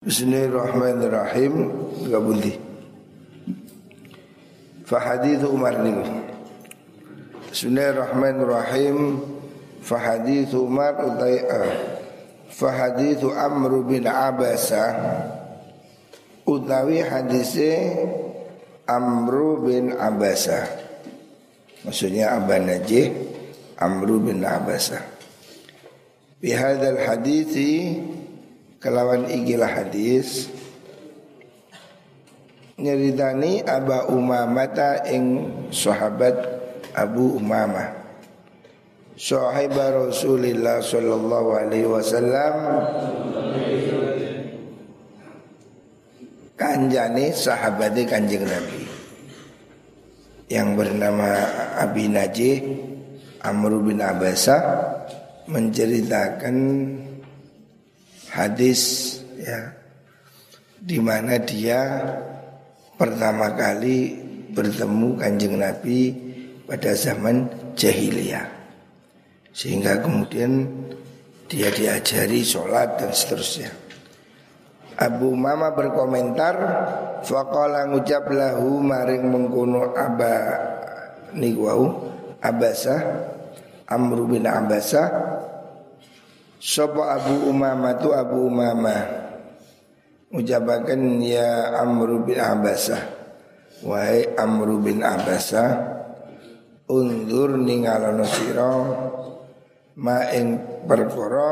Bismillahirrahmanirrahim. Gabundi Fahadithu Umar niku Bismillahirrahmanirrahim. Fahadithu Umar utai uh, Fahadithu Amr bin Abasa. Utawi hadise Amr bin Abasa. Maksudnya Aban Najih Amr bin Abasa. Bihadal hadithi kelawan ikilah hadis. Nyeritani Aba Umamata ing sahabat Abu Umamah. Sahibah Rasulullah sallallahu alaihi wasallam. Kanjani sahabatnya kanjeng Nabi. Yang bernama Abi Najih Amr bin Abasa menceritakan hadis ya di mana dia pertama kali bertemu kanjeng Nabi pada zaman jahiliyah sehingga kemudian dia diajari sholat dan seterusnya. Abu Mama berkomentar Faqala ngucap lahu maring mengkuno aba Nigwau Abasa Amru bin Abasa Sopo Abu Umamah tu Abu Umamah Ucapakan ya Amru bin Abasah Wahai Amru bin Abasah Undur ningalono siro Ma ing perkara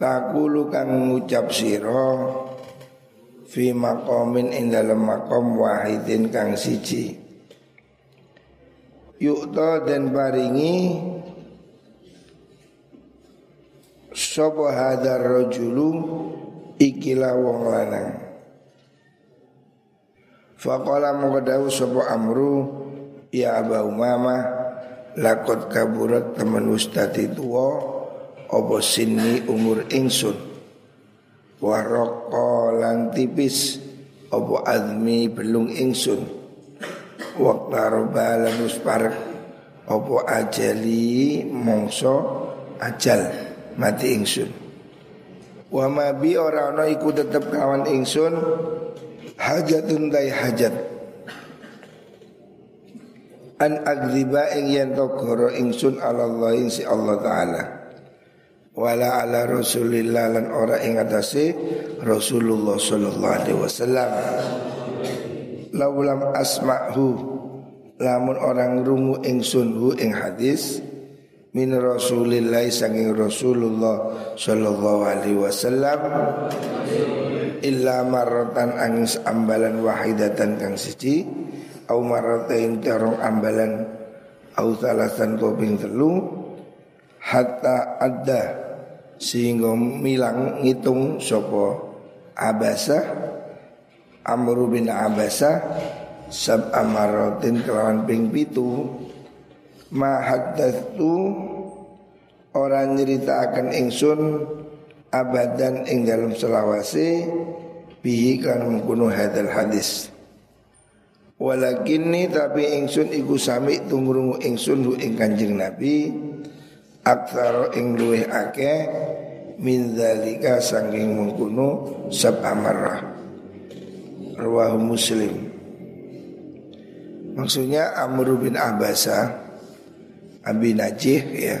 Takulu kang ngucap siro Fi makomin ing dalam makom wahidin kang siji. Yukto dan baringi Sopo hadar rojulu ikilah wong lanang. Faqala mengkodawu sopo amru Ya Aba Umama Lakot kaburat teman ustadi tua Opo sini umur ingsun? Waroko lan tipis Opo admi belung ingsun? Waktu roba lan usparek Opo ajali mongso ajal mati ingsun. Wa ma bi ora ana iku tetep kawan ingsun hajatun dai hajat. An agriba ing yen to goro ingsun Allah si Allah taala. Wala ala rasulillah lan ora ing atase Rasulullah sallallahu alaihi wasallam. Laulam asma'hu lamun orang rungu ingsun hu ing hadis min Rasulillah sanging Rasulullah sallallahu alaihi wasallam illa marratan angin ambalan wahidatan kang siji au marratain terong ambalan au salasan toping telu hatta ada sehingga milang ngitung sopo abasa Amru bin Abasa sab amaratin kelawan ping pitu ma haddatsu orang nyeritakan ingsun abadan ing dalam selawase bihi kan mengkuno hadal hadis. Walakinni tapi ingsun iku sami tungrungu ingsun hu ing kanjeng Nabi aksara ing luweh min zalika sanging mengkuno sab amarah Rawahu Muslim. Maksudnya Amr bin Abasa Abi Najih ya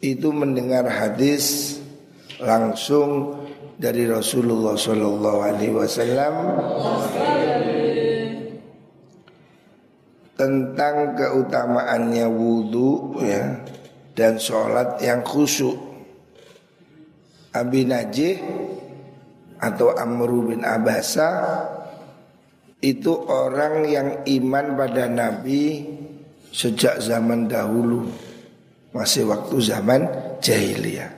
itu mendengar hadis langsung dari Rasulullah Shallallahu Alaihi Wasallam tentang keutamaannya wudhu ya dan sholat yang khusyuk. Abi Najih atau Amr bin Abasa itu orang yang iman pada Nabi sejak zaman dahulu masih waktu zaman jahiliyah.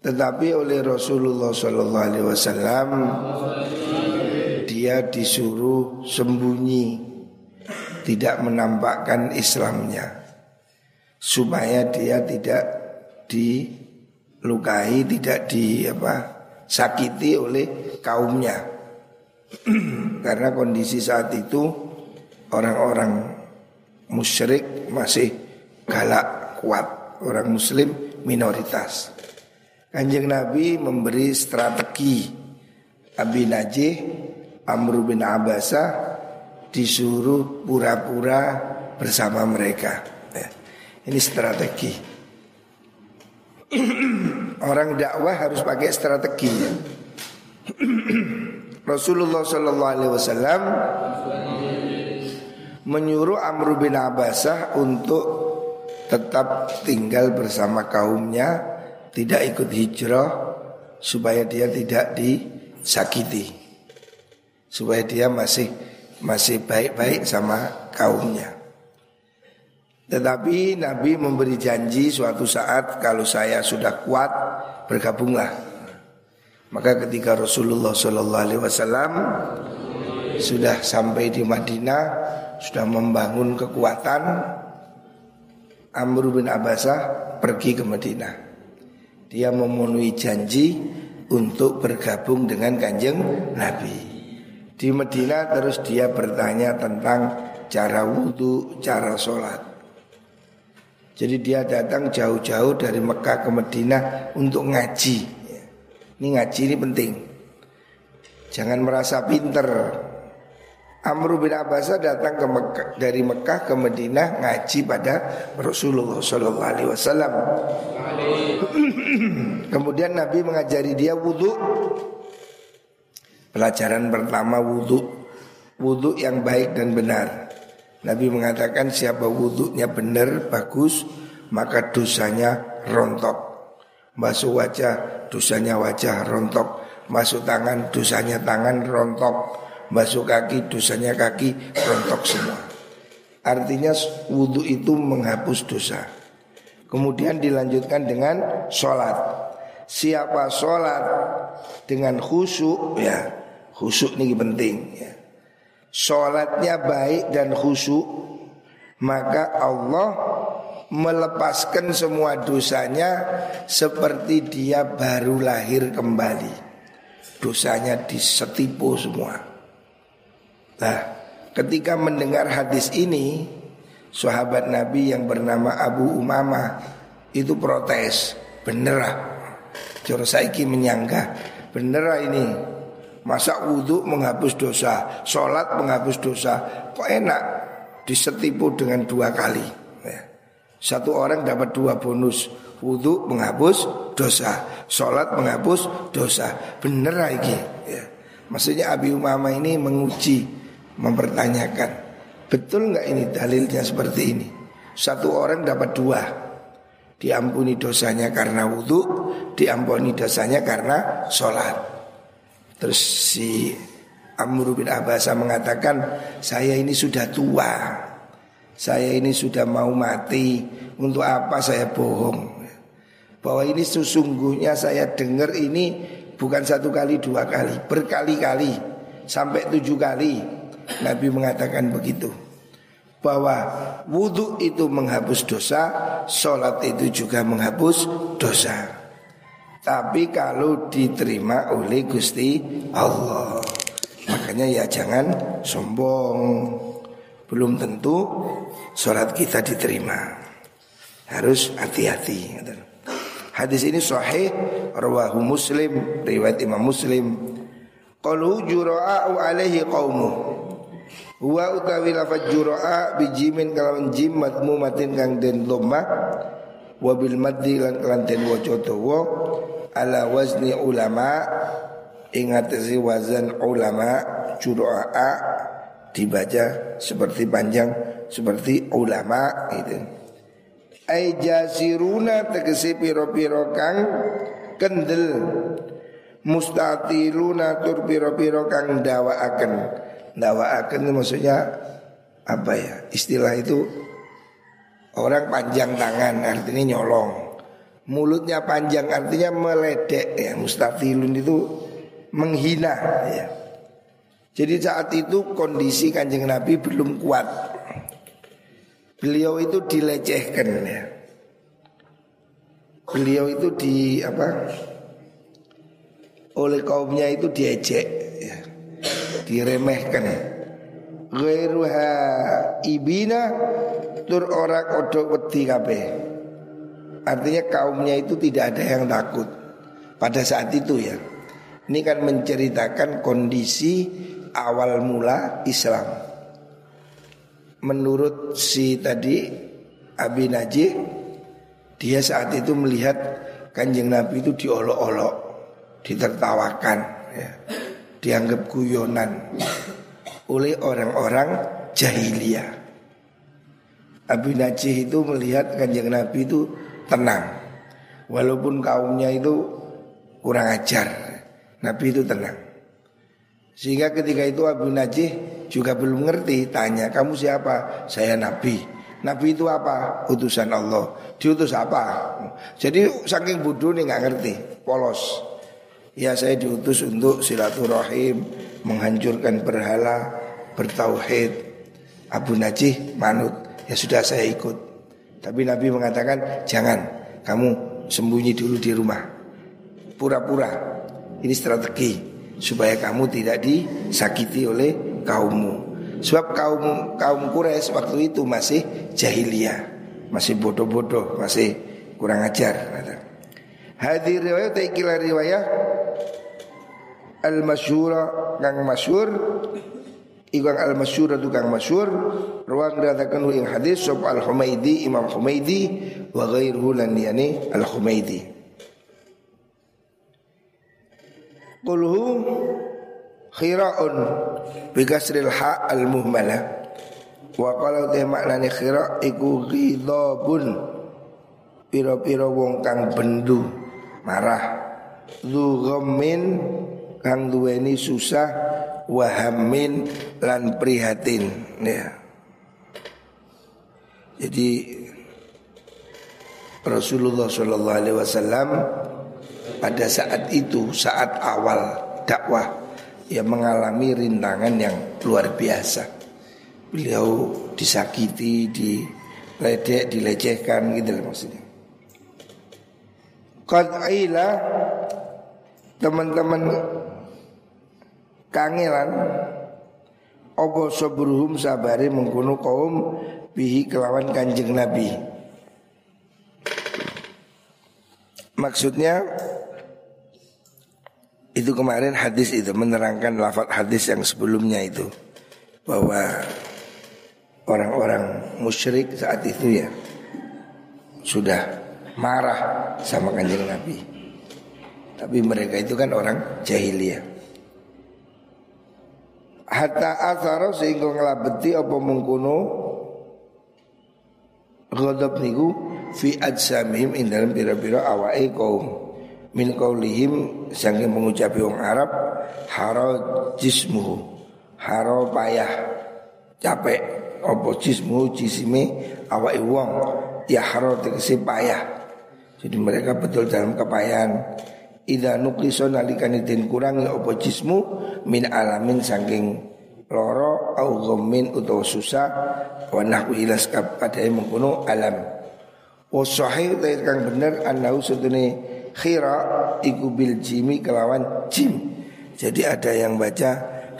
Tetapi oleh Rasulullah Sallallahu Alaihi Wasallam dia disuruh sembunyi, tidak menampakkan Islamnya, supaya dia tidak dilukai, tidak di apa sakiti oleh kaumnya. Karena kondisi saat itu orang-orang musyrik masih galak kuat, orang muslim minoritas. Kanjeng Nabi memberi strategi Abi Najih Amr bin Abbasah disuruh pura-pura bersama mereka. Ya. Ini strategi. Orang dakwah harus pakai strategi. Rasulullah Shallallahu Alaihi Wasallam menyuruh Amr bin Abbasah untuk tetap tinggal bersama kaumnya, tidak ikut hijrah supaya dia tidak disakiti, supaya dia masih masih baik-baik sama kaumnya. Tetapi Nabi memberi janji suatu saat kalau saya sudah kuat bergabunglah. Maka ketika Rasulullah Wasallam sudah sampai di Madinah, sudah membangun kekuatan, Amr bin Abbasah pergi ke Madinah. Dia memenuhi janji untuk bergabung dengan kanjeng Nabi. Di Medina terus dia bertanya tentang cara wudhu, cara sholat. Jadi dia datang jauh-jauh dari Mekah ke Medina untuk ngaji. Ini ngaji ini penting. Jangan merasa pinter. Amr bin Abbas datang ke Mekah, dari Mekah ke Medina ngaji pada Rasulullah Shallallahu Alaihi Wasallam. Kemudian Nabi mengajari dia wudhu Pelajaran pertama wudhu Wudhu yang baik dan benar. Nabi mengatakan siapa wudhunya benar, bagus Maka dosanya rontok. Masuk wajah, dosanya wajah rontok. Masuk tangan, dosanya tangan rontok Masuk kaki, dosanya kaki rontok semua. Artinya wudhu itu menghapus dosa. Kemudian dilanjutkan dengan sholat. Siapa sholat dengan khusyuk ya Khusyuk ini penting ya. Sholatnya baik dan khusyuk Maka Allah melepaskan semua dosanya Seperti dia baru lahir kembali. Dosanya disetipu semua Nah ketika mendengar hadis ini Sahabat Nabi yang bernama Abu Umama Itu protes. Bener lah Jorosaiki menyangka Bener lah ini. Masa wudhu menghapus dosa Sholat menghapus dosa Kok enak disetipu dengan dua kali? Ya. Satu orang dapat dua bonus Wudhu menghapus dosa Sholat menghapus dosa. Bener lagi ya. Maksudnya Abi Umama ini menguji Mempertanyakan Betul nggak ini dalilnya seperti ini? Satu orang dapat dua. Diampuni dosanya karena wudhu Diampuni dosanya karena sholat. Terus si Amr bin Abbasa mengatakan saya ini sudah tua. Saya ini sudah mau mati. Untuk apa saya bohong? Bahwa ini sesungguhnya saya dengar ini Bukan satu kali dua kali Berkali-kali Sampai tujuh kali Nabi mengatakan begitu. Bahwa wudhu itu menghapus dosa, sholat itu juga menghapus dosa. Tapi kalau diterima oleh Gusti Allah. Makanya ya jangan sombong. Belum tentu sholat kita diterima. Harus hati-hati. Hadis ini sahih Rawahu muslim Riwayat imam muslim. Qalu jura'a'u alaihi qawmu Wa utawi lafad jura'a bijimin kalawan jim matmumatin kang den lomah. Wabil maddi lan kelanten waca ala wazni ulama ingat si wazan ulama juraa dibaca seperti panjang seperti ulama itu. Ai jasiruna tegese piro-piro kang kendel. Mustatiluna tur piro-piro kang dawaaken dawaaken maksudnya apa ya istilah itu orang panjang tangan artinya nyolong mulutnya panjang artinya meledek ya mustafilun itu menghina ya. Jadi saat itu kondisi kanjeng Nabi belum kuat. Beliau itu dilecehkan ya. Beliau itu di apa? Oleh kaumnya itu diejek. Diremehkan. Ghairuha ibina tur orang odok wedi kabeh. Artinya kaumnya itu tidak ada yang takut pada saat itu ya. Ini kan menceritakan kondisi awal mula Islam. Menurut si tadi Abi Najih, dia saat itu melihat kanjeng Nabi itu diolok-olok, ditertawakan, ya, dianggap guyonan oleh orang-orang jahiliyah. Abi Najih itu melihat kanjeng Nabi itu tenang, walaupun kaumnya itu kurang ajar. Nabi itu tenang. Sehingga ketika itu Abu Najih juga belum ngerti Tanya kamu siapa? Saya Nabi Nabi itu apa? Utusan Allah Diutus apa? Jadi saking bodoh nih nggak ngerti Polos Ya saya diutus untuk silaturahim Menghancurkan berhala Bertauhid. Abu Najih manut. Ya sudah saya ikut. Tapi Nabi mengatakan Jangan kamu sembunyi dulu di rumah. Pura-pura. Ini strategi supaya kamu tidak disakiti oleh kaummu. Sebab kaum kaum Quraisy waktu itu masih jahiliyah, masih bodoh-bodoh, masih kurang ajar. Hadir riwayat ikilah riwayat al masyura kang masyur. Ikan al masyur itu kang masyur. Ruang dikatakan ing hadis Sob al Humaydi Imam Humaydi Wa ghairuhu lan al Humaydi Qulhu khiraun Bikasril ha al muhmala Wa kalau teh maknani khira iku ghidabun Piro-piro wong kang bendu Marah. Zu ghammin kang duweni susah Wahamin lan prihatin ya. Jadi Rasulullah Shallallahu Alaihi Wasallam pada saat itu saat awal dakwah ia mengalami rintangan yang luar biasa. Beliau disakiti, diledek, dilecehkan gitu loh maksudnya. Qad aila teman-teman kangelan opo sobruhum sabari mengkuno kaum bihi kelawan kanjeng Nabi. Maksudnya itu kemarin hadis itu menerangkan lafaz hadis yang sebelumnya itu bahwa orang-orang musyrik saat itu ya sudah marah sama kanjeng Nabi. Tapi mereka itu kan orang jahiliyah. Hatta asaro sehingga ngelabeti apa mengkuno Ghadab niku fi ajsamihim ing dalam pira-pira awake kaum. Min qaulihim sange mengucap wong Arab haro jismuhu. Haro payah capek opo jismu jisime awake wong. Ya haro tegese payah. Jadi mereka betul dalam kepayahan Ida nukliso nalikani den kurangi opo jismu min alamin saking loro au ghammin utawa susah wa nahwu ilas kapadai mengkono alam wa sahih kang bener annahu sedene khira iku bil jimi kelawan jim. Jadi ada yang baca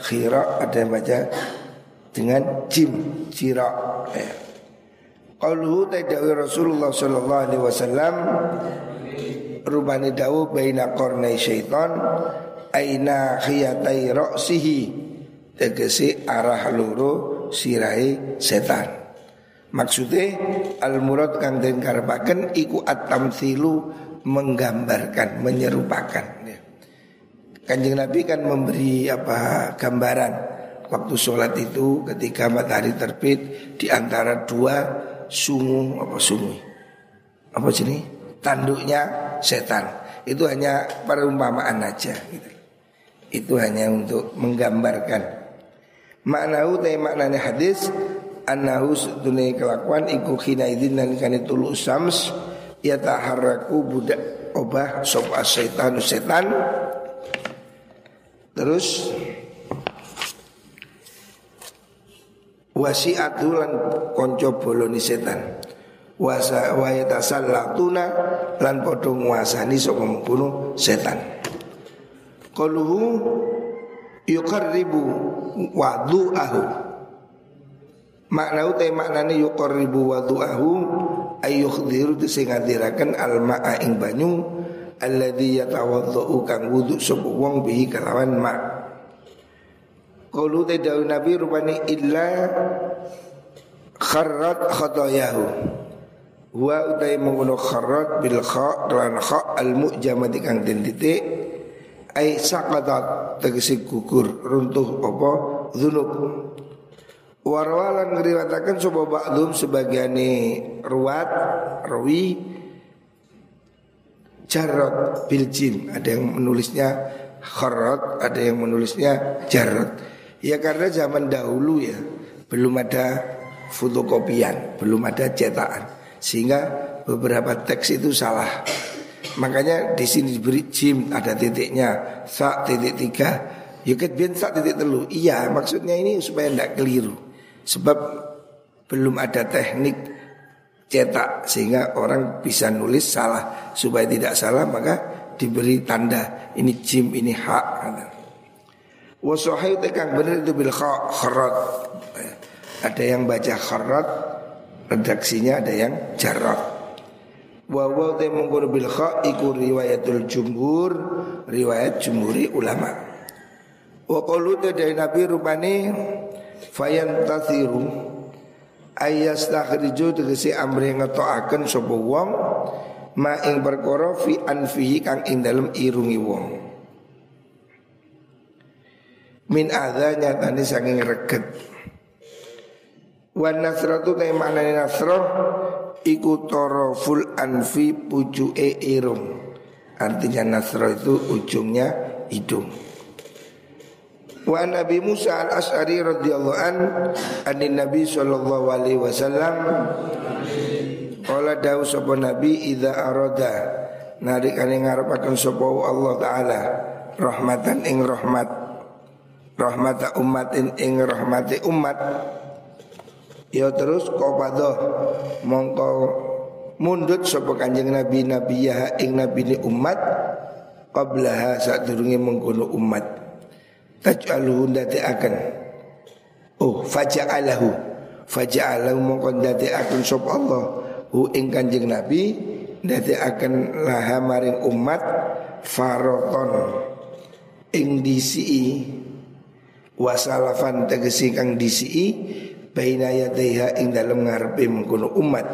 khira, ada yang baca dengan jim, cira. Eh. Qauluhu tadawi Rasulullah sallallahu alaihi wasallam rubani dawu baina qarnai syaitan aina khiyatai ra'sihi tegese arah loro sirai setan. Maksudnya al murad kang den karepaken iku at-tamtsilu menggambarkan, menyerupakan. Kanjeng Nabi kan memberi apa gambaran waktu sholat itu ketika matahari terbit di antara dua sungu apa sungu apa sini tanduknya setan. Itu hanya perumpamaan aja gitu. itu hanya untuk menggambarkan. Maknahu te maknanya hadis annahu dunia kelakuan iku khina idin nalikane tulu sams ya taharraku budak obah sop setan setan. Terus wasiatulan konco boloni setan wasa wayatasallатuna lan padha nguasani sapa mengkono setan. Qaluhu yuqarribu wadu'ahu. Makna utai maknane yuqarribu wadu'ahu ayuh diru sing ngadiraken al ma'a ing banyu alladzi yatawaddau kang wudu sapa wong bihi kalawan ma. Qalu tadawu Nabi rupani illa kharrat khatayahu Wa utai mengguno kharrat bil kha lan kha al mu'jamati kang den titik ai saqatat tegese gugur runtuh apa? Dzunub. Warwalan ngeriwatakan sapa ba'dhum sebagiane ruwat rawi jarot bil jim ada yang menulisnya kharrat ada yang menulisnya jarot ya karena zaman dahulu ya belum ada fotokopian belum ada cetakan sehingga beberapa teks itu salah. Makanya di sini diberi jim ada titiknya. Sa titik tiga. Ya kan sa titik telu. Iya maksudnya ini supaya tidak keliru. Sebab belum ada teknik cetak sehingga orang bisa nulis salah. Supaya tidak salah maka diberi tanda ini jim ini hak. Wasohai tekang benar itu bil kharat ada yang baca kharat redaksinya ada yang jarak Wawaw te mengkono bil kha iku riwayatul jumhur riwayat jumhuri ulama. Wa qalu dari Nabi rupane fayan tathiru ayas takhriju tegese amre ngetokaken sapa wong ma ing perkara fi anfihi kang ing dalem irungi wong. Min adza nyatane saking reget wan nasratu ta maknane nasrah iku taraful anfi pucuke irung. Artinya nasrah itu ujungnya hidung. Wa Nabi Musa al-As'ari radhiyallahu an anin Nabi sallallahu alaihi wasallam Qala dawu sapa Nabi idza arada. Nalikane ngarepaken sapa Allah taala rahmatan ing rahmat rahmata ummatin ing rahmati umat ya terus qabadah mongko mundut sapa kanjeng Nabi Nabi ya ing nabi ni umat qablaha sadurunge mengkono umat. Taj'aluhu akan oh faja'alahu. Faja'alahu mongko akan sop Allah. Hu ing kanjeng Nabi akan laha maring umat faroton ing disi wasalafan tegesi kang disi baina yadaiha ing dalem ngarepe mengkono umat.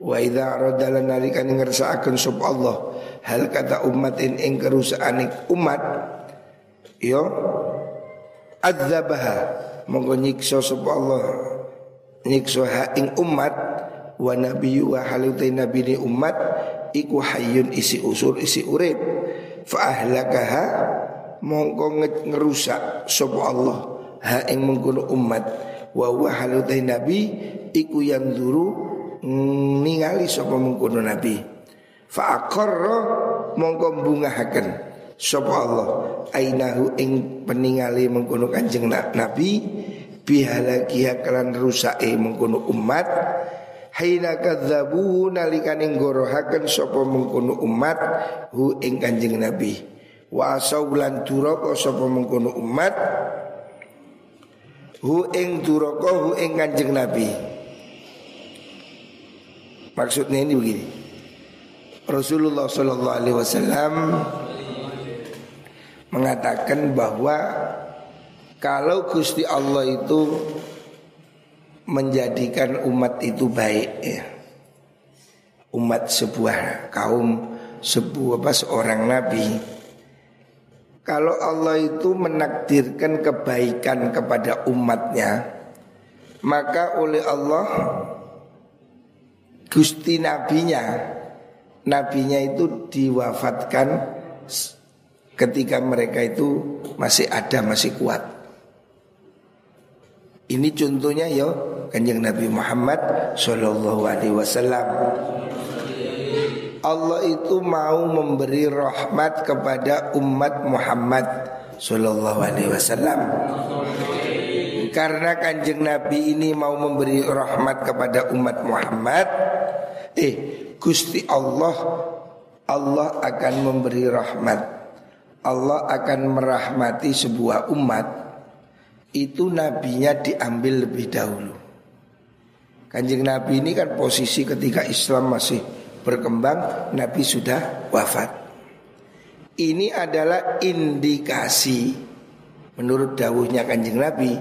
Wa idza arada nalikan ngersakaken sop Allah hal kata umatin ing kerusakan umat yo adzabaha monggo nyiksa sapa Allah nyiksa ha ing umat wa nabiyyu wa halutai nabi umat iku hayyun isi usul isi urip. Fa ahlakaha mongko ngerusak sapa Allah ha ing mengkono umat wa wa halutai nabi iku yang duru ningali sapa mengkono nabi. Fa aqarra mongko bungahaken sapa Allah ainahu ing peningali mengkono Kanjeng Nabi bihalakiha kelan rusake mengkono umat. Haina kadzabu nalikane gorohaken sapa mengkono umat hu ing Kanjeng Nabi. Wa asaulan duraka sapa mengkono umat hu ing duraka hu ing Kanjeng Nabi Maksudnya ini begini Rasulullah Sallallahu Alaihi Wasallam mengatakan bahwa kalau Gusti Allah itu menjadikan umat itu baik ya. Umat sebuah kaum sebuah apa seorang nabi kalau Allah itu menakdirkan kebaikan kepada umatnya maka oleh Allah Gusti nabinya nabinya itu diwafatkan ketika mereka itu masih ada masih kuat. Ini contohnya ya kanjeng Nabi Muhammad Shallallahu Alaihi Wasallam. Allah itu mau memberi rahmat kepada umat Muhammad Shallallahu Alaihi Wasallam. Karena kanjeng Nabi ini mau memberi rahmat kepada umat Muhammad, eh Gusti Allah Allah akan memberi rahmat Allah akan merahmati sebuah umat itu nabinya diambil lebih dahulu. Kanjeng Nabi ini kan posisi ketika Islam masih berkembang, Nabi sudah wafat. Ini adalah indikasi menurut dawuhnya Kanjeng Nabi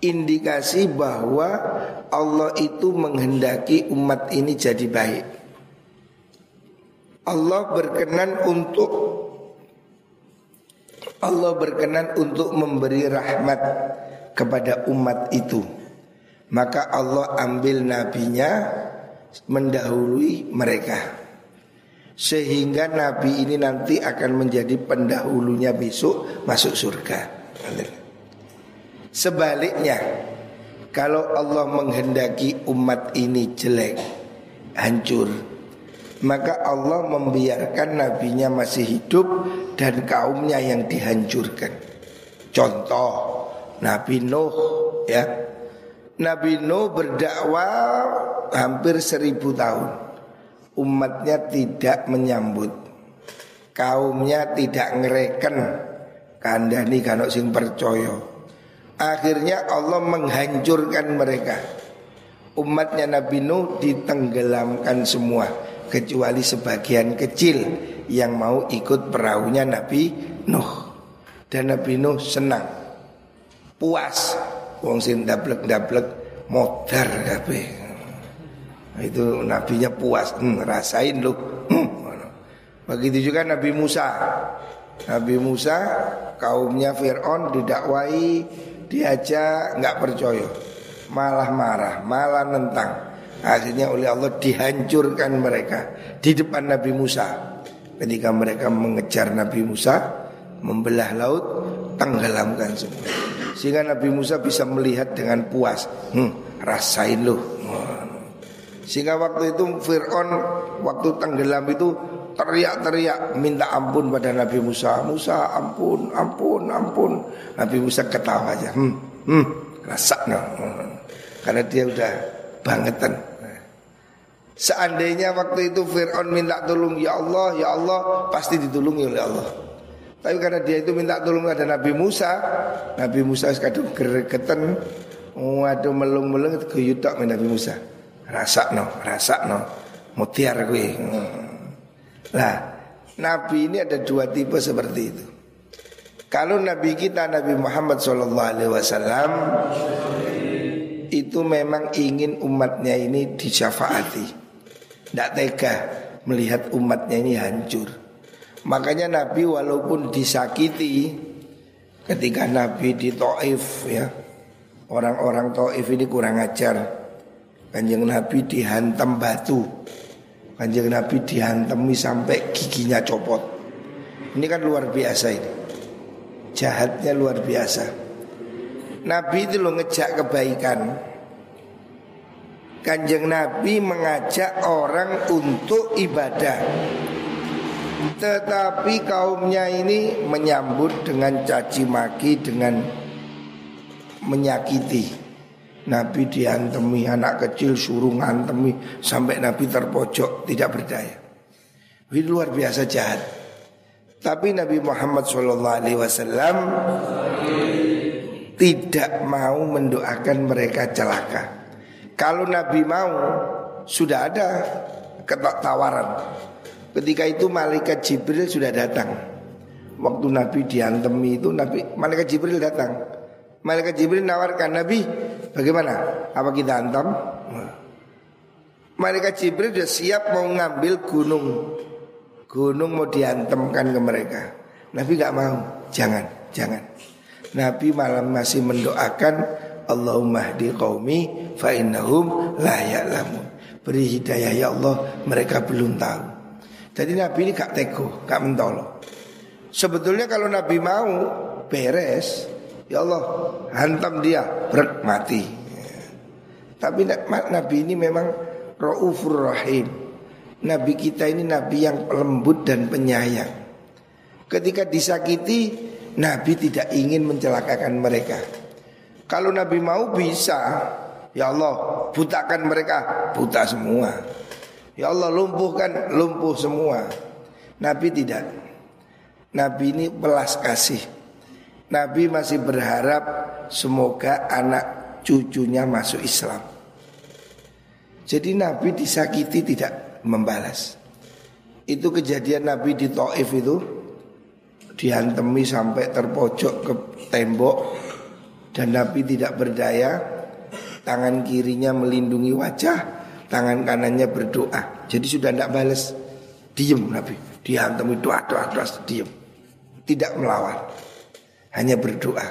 indikasi bahwa Allah itu menghendaki umat ini jadi baik. Allah berkenan untuk Allah berkenan untuk memberi rahmat kepada umat itu. Maka Allah ambil nabinya mendahului mereka. Sehingga nabi ini nanti akan menjadi pendahulunya besok masuk surga. Sebaliknya, kalau Allah menghendaki umat ini jelek, hancur, maka Allah membiarkan nabinya masih hidup dan kaumnya yang dihancurkan. Contoh, Nabi Nuh ya. Nabi Nuh berdakwah hampir seribu tahun. Umatnya tidak menyambut. Kaumnya tidak ngereken. Kandani kanok sing percaya. Akhirnya Allah menghancurkan mereka. Umatnya Nabi Nuh ditenggelamkan semua kecuali sebagian kecil yang mau ikut perahunya Nabi Nuh. Dan Nabi Nuh senang puas wong sing dablek-dablek modar kabeh itu nabinya puas, hmm, rasain lu. Hmm. Begitu juga Nabi Musa. Nabi Musa kaumnya Fir'aun didakwai diajak nggak percaya malah marah malah nentang akhirnya oleh Allah dihancurkan mereka di depan Nabi Musa ketika mereka mengejar Nabi Musa membelah laut tenggelamkan semua sehingga Nabi Musa bisa melihat dengan puas hmm, rasain loh sehingga waktu itu Fir'aun waktu tenggelam itu teriak-teriak minta ampun pada Nabi Musa. Musa ampun, ampun, ampun. Nabi Musa ketawa aja. Hmm, hmm, rasa no. Karena dia udah bangetan. Seandainya waktu itu Fir'aun minta tolong Ya Allah, Ya Allah Pasti ditolongi oleh Allah Tapi karena dia itu minta tolong ada Nabi Musa Nabi Musa sekadung geregetan Waduh melung-melung itu kuyudak Nabi Musa rasa no, rasa no, mutiar gue. Nah, Nabi ini ada dua tipe seperti itu. Kalau Nabi kita Nabi Muhammad SAW itu memang ingin umatnya ini disyafaati, tidak tega melihat umatnya ini hancur. Makanya Nabi walaupun disakiti ketika Nabi di Taif ya orang-orang Taif ini kurang ajar. Kanjeng Nabi dihantam batu. Kanjeng Nabi dihantami sampai giginya copot. Ini kan luar biasa ini. Jahatnya luar biasa. Nabi itu lo ngejak kebaikan. Kanjeng Nabi mengajak orang untuk ibadah Tetapi kaumnya ini menyambut dengan caci maki Dengan menyakiti Nabi diantemi anak kecil suruh ngantemi sampai Nabi terpojok tidak berdaya. Ini luar biasa jahat. Tapi Nabi Muhammad SAW tidak mau mendoakan mereka celaka. Kalau Nabi mau sudah ada tawaran. Ketika itu malaikat Jibril sudah datang. Waktu Nabi diantemi itu Nabi malaikat Jibril datang. Malaikat Jibril nawarkan Nabi Bagaimana? Apa kita antam? Malaikat Jibril sudah siap mau ngambil gunung Gunung mau diantemkan ke mereka Nabi gak mau Jangan, jangan Nabi malam masih mendoakan Allahumma hdi qawmi fa innahum la ya'lamun. Beri hidayah ya Allah, mereka belum tahu. Jadi Nabi ini gak tego, gak mentolo. Sebetulnya kalau Nabi mau beres, Ya Allah hantam dia berat mati. Tapi Nabi ini memang Ra'ufur Rahim. Nabi kita ini Nabi yang lembut dan penyayang. Ketika disakiti Nabi tidak ingin mencelakakan mereka. Kalau Nabi mau bisa Ya Allah butakan mereka Buta semua Ya Allah lumpuhkan lumpuh semua. Nabi tidak. Nabi ini belas kasih. Nabi masih berharap semoga anak cucunya masuk Islam. Jadi Nabi disakiti tidak membalas. Itu kejadian Nabi di Taif itu. Dihantemi sampai terpojok ke tembok. Dan Nabi tidak berdaya. Tangan kirinya melindungi wajah tangan kanannya berdoa. Jadi sudah tidak balas diem Nabi. Dihantemi doa doa doa diem. Tidak melawan. Hanya berdoa.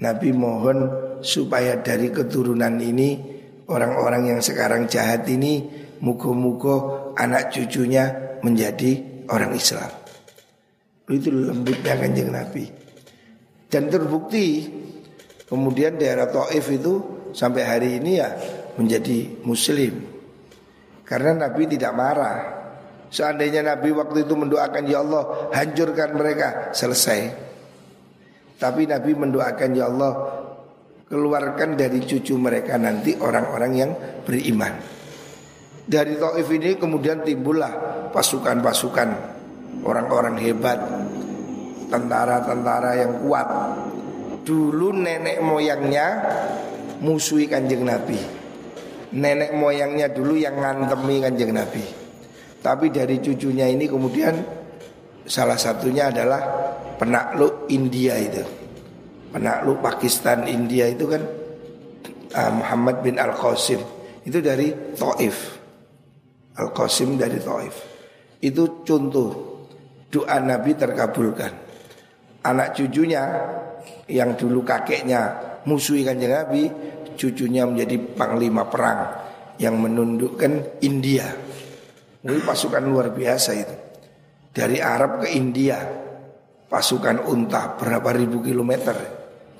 Nabi mohon supaya dari keturunan ini orang-orang yang sekarang jahat ini mugo-mugo anak cucunya menjadi orang Islam. Itu lembutnya kanjeng Nabi. Dan terbukti kemudian daerah Taif itu sampai hari ini ya menjadi muslim. Karena Nabi tidak marah. Seandainya Nabi waktu itu mendoakan ya Allah hancurkan mereka selesai. Tapi Nabi mendoakan ya Allah keluarkan dari cucu mereka nanti orang-orang yang beriman. Dari Taif ini kemudian timbullah pasukan-pasukan orang-orang hebat, tentara-tentara yang kuat. Dulu nenek moyangnya musuhi kanjeng Nabi. Nenek moyangnya dulu yang ngantemi kanjeng Nabi. Tapi dari cucunya ini kemudian salah satunya adalah penakluk India itu. Penakluk Pakistan India itu kan uh, Muhammad bin Al-Qasim. Itu dari Taif. Al-Qasim dari Taif. Itu contoh doa Nabi terkabulkan. Anak cucunya yang dulu kakeknya musuhi kanjeng Nabi, cucunya menjadi panglima perang yang menundukkan India. Ini pasukan luar biasa itu. Dari Arab ke India, pasukan unta berapa ribu kilometer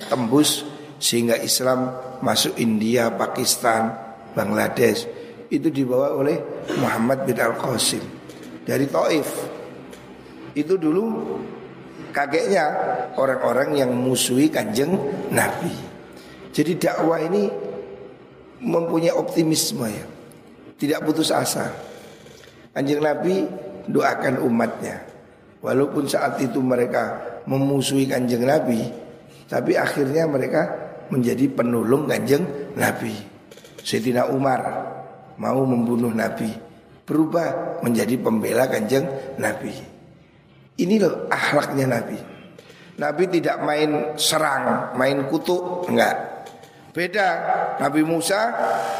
tembus sehingga Islam masuk India, Pakistan, Bangladesh itu dibawa oleh Muhammad bin Al Qasim dari Taif itu dulu kakeknya orang-orang yang musuhi kanjeng Nabi. Jadi dakwah ini mempunyai optimisme ya. Tidak putus asa. Kanjeng Nabi doakan umatnya. Walaupun saat itu mereka memusuhi kanjeng Nabi, tapi akhirnya mereka menjadi penolong kanjeng Nabi. Sayyidina Umar mau membunuh Nabi, berubah menjadi pembela kanjeng Nabi. Ini loh akhlaknya Nabi. Nabi tidak main serang, main kutuk, enggak. Beda Nabi Musa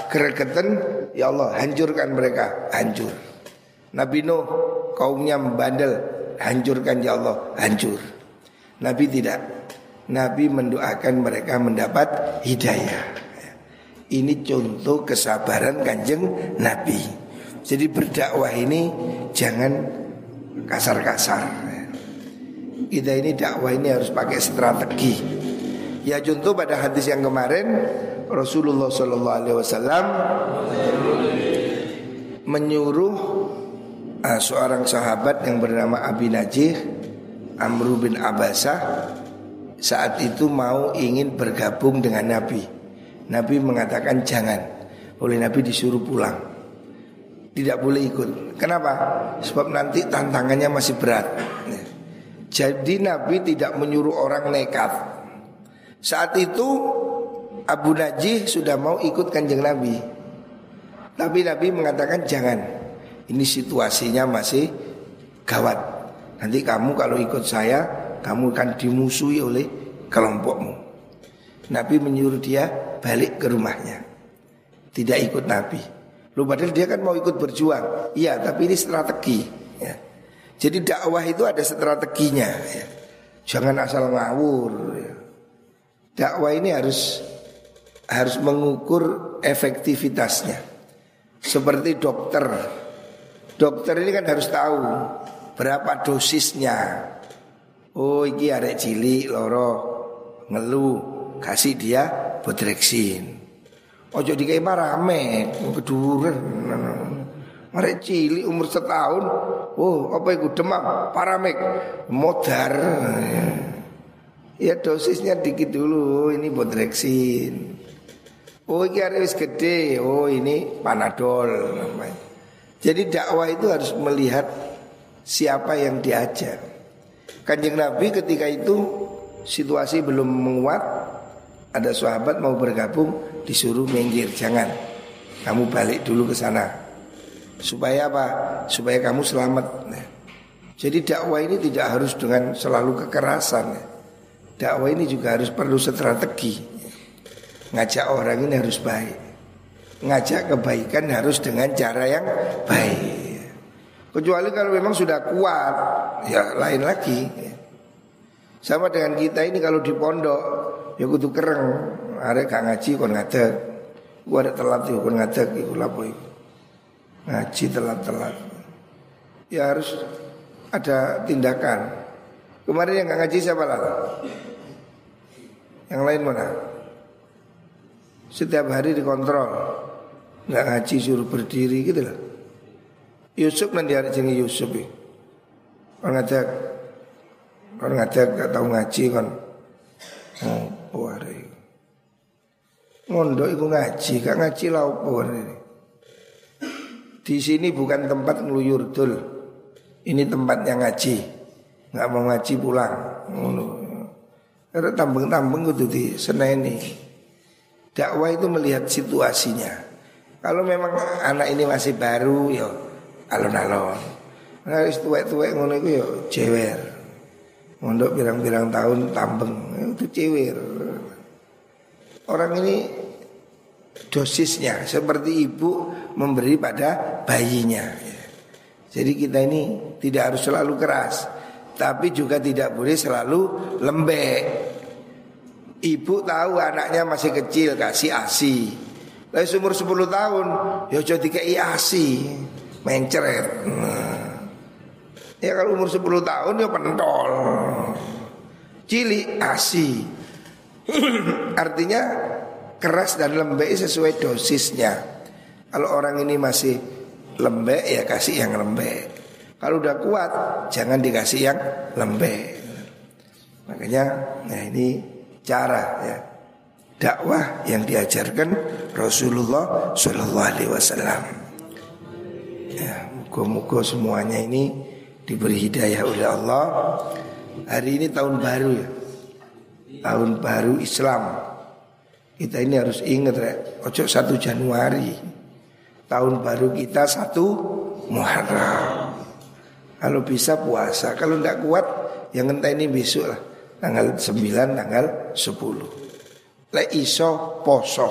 gregetan, ya Allah hancurkan mereka, hancur. Nabi Nuh kaumnya membandel, hancurkan ya Allah, hancur. Nabi tidak. Nabi mendoakan mereka mendapat hidayah. Ini contoh kesabaran kanjeng Nabi. Jadi berdakwah ini jangan kasar-kasar. Kita ini dakwah ini harus pakai strategi. Ya contoh pada hadis yang kemarin Rasulullah Shallallahu Alaihi Wasallam menyuruh uh, seorang sahabat yang bernama Abi Najih Amru bin Abasah saat itu mau ingin bergabung dengan Nabi. Nabi mengatakan jangan. Oleh Nabi disuruh pulang. Tidak boleh ikut. Kenapa? Sebab nanti tantangannya masih berat. Jadi Nabi tidak menyuruh orang nekat. Saat itu Abu Najih sudah mau ikut kanjeng Nabi. Tapi Nabi mengatakan jangan. Ini situasinya masih gawat. Nanti kamu kalau ikut saya, kamu akan dimusuhi oleh kelompokmu. Nabi menyuruh dia balik ke rumahnya. Tidak ikut Nabi. Lu padahal dia kan mau ikut berjuang. Iya, tapi ini strategi. Ya. Jadi dakwah itu ada strateginya ya. Jangan asal ngawur ya. Dakwah ini harus harus mengukur efektivitasnya. Seperti dokter. Dokter ini kan harus tahu berapa dosisnya. Oh, iki arek cilik loro ngeluh kasih dia bodreksin. Ojo dikai rame keduren. Mereka cilik umur setahun Oh apa itu demam Paramek Modar Ya dosisnya dikit dulu Ini bodreksin Oh ini harus gede Oh ini panadol Jadi dakwah itu harus melihat Siapa yang diajak Kanjeng Nabi ketika itu Situasi belum menguat Ada sahabat mau bergabung Disuruh minggir Jangan Kamu balik dulu ke sana Supaya apa? Supaya kamu selamat. Nah, Jadi dakwah ini tidak harus dengan selalu kekerasan. Ya. Dakwah ini juga harus perlu strategi. Ngajak orang ini harus baik. Ngajak kebaikan harus dengan cara yang baik. Kecuali kalau memang sudah kuat, ya lain lagi. Sama dengan kita ini kalau di pondok, ya kudu kereng, ada gak ngaji kon ngadeg. Gua ada telat itu kon ngadeg iku lapo. Ngaji telat-telat. Ya harus ada tindakan. Kemarin yang nggak ngaji siapa lah? Yang lain mana? Setiap hari dikontrol, nggak ngaji suruh berdiri gitu lah. Yusuf nanti hari jengi Yusuf ya. Orang ngajak, orang ngajak gak tahu ngaji kan. Oh, buare. Ngondo itu ngaji, gak ngaji lah ini. Di sini bukan tempat ngeluyur dul. Ini tempatnya ngaji nggak mau ngaji pulang Karena tambeng-tambeng itu di seneni. Dakwah itu melihat situasinya. Kalau memang anak ini masih baru ya alon-alon. Harus tuwek-tuwek ngono itu ya cewer Mondok birang-birang tahun tambeng Itu cewer Orang ini dosisnya seperti ibu memberi pada bayinya. Jadi kita ini tidak harus selalu keras Tapi juga tidak boleh selalu lembek Ibu tahu anaknya masih kecil kasih ASI Lalu umur 10 tahun Ya jadi kayak ASI Menceret nah. Ya kalau umur 10 tahun ya pentol Cili ASI Artinya keras dan lembek sesuai dosisnya Kalau orang ini masih lembek ya kasih yang lembek. Kalau udah kuat jangan dikasih yang lembek. Makanya nah ini cara ya dakwah yang diajarkan Rasulullah Shallallahu Alaihi Wasallam. Ya, muka-muka semuanya ini diberi hidayah oleh Allah. Hari ini tahun baru ya, tahun baru Islam. Kita ini harus ingat ya, ojo satu Januari tahun baru kita satu Muharram. Kalau bisa puasa, kalau tidak kuat yang entah ini besok lah. Tanggal 9, tanggal 10. Le iso poso.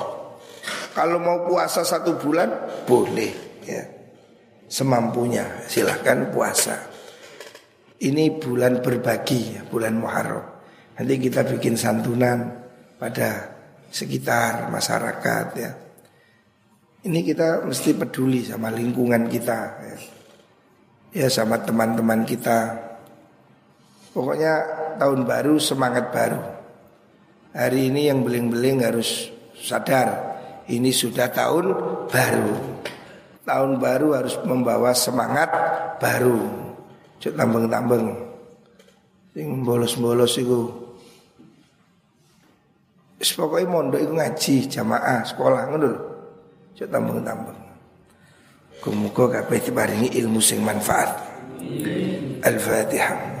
Kalau mau puasa satu bulan boleh ya. Semampunya silahkan puasa. Ini bulan berbagi, bulan Muharram. Nanti kita bikin santunan pada sekitar masyarakat ya. Ini kita mesti peduli sama lingkungan kita ya, ya sama teman-teman kita Pokoknya tahun baru semangat baru Hari ini yang beling-beling harus sadar Ini sudah tahun baru Tahun baru harus membawa semangat baru Cuk tambeng-tambeng Sing bolos-bolos itu Pokoknya mondok ngaji jamaah sekolah ngono Cuk tambeng-tambeng. Kumuko kabeh diparingi ilmu sing manfaat. Al-Fatihah.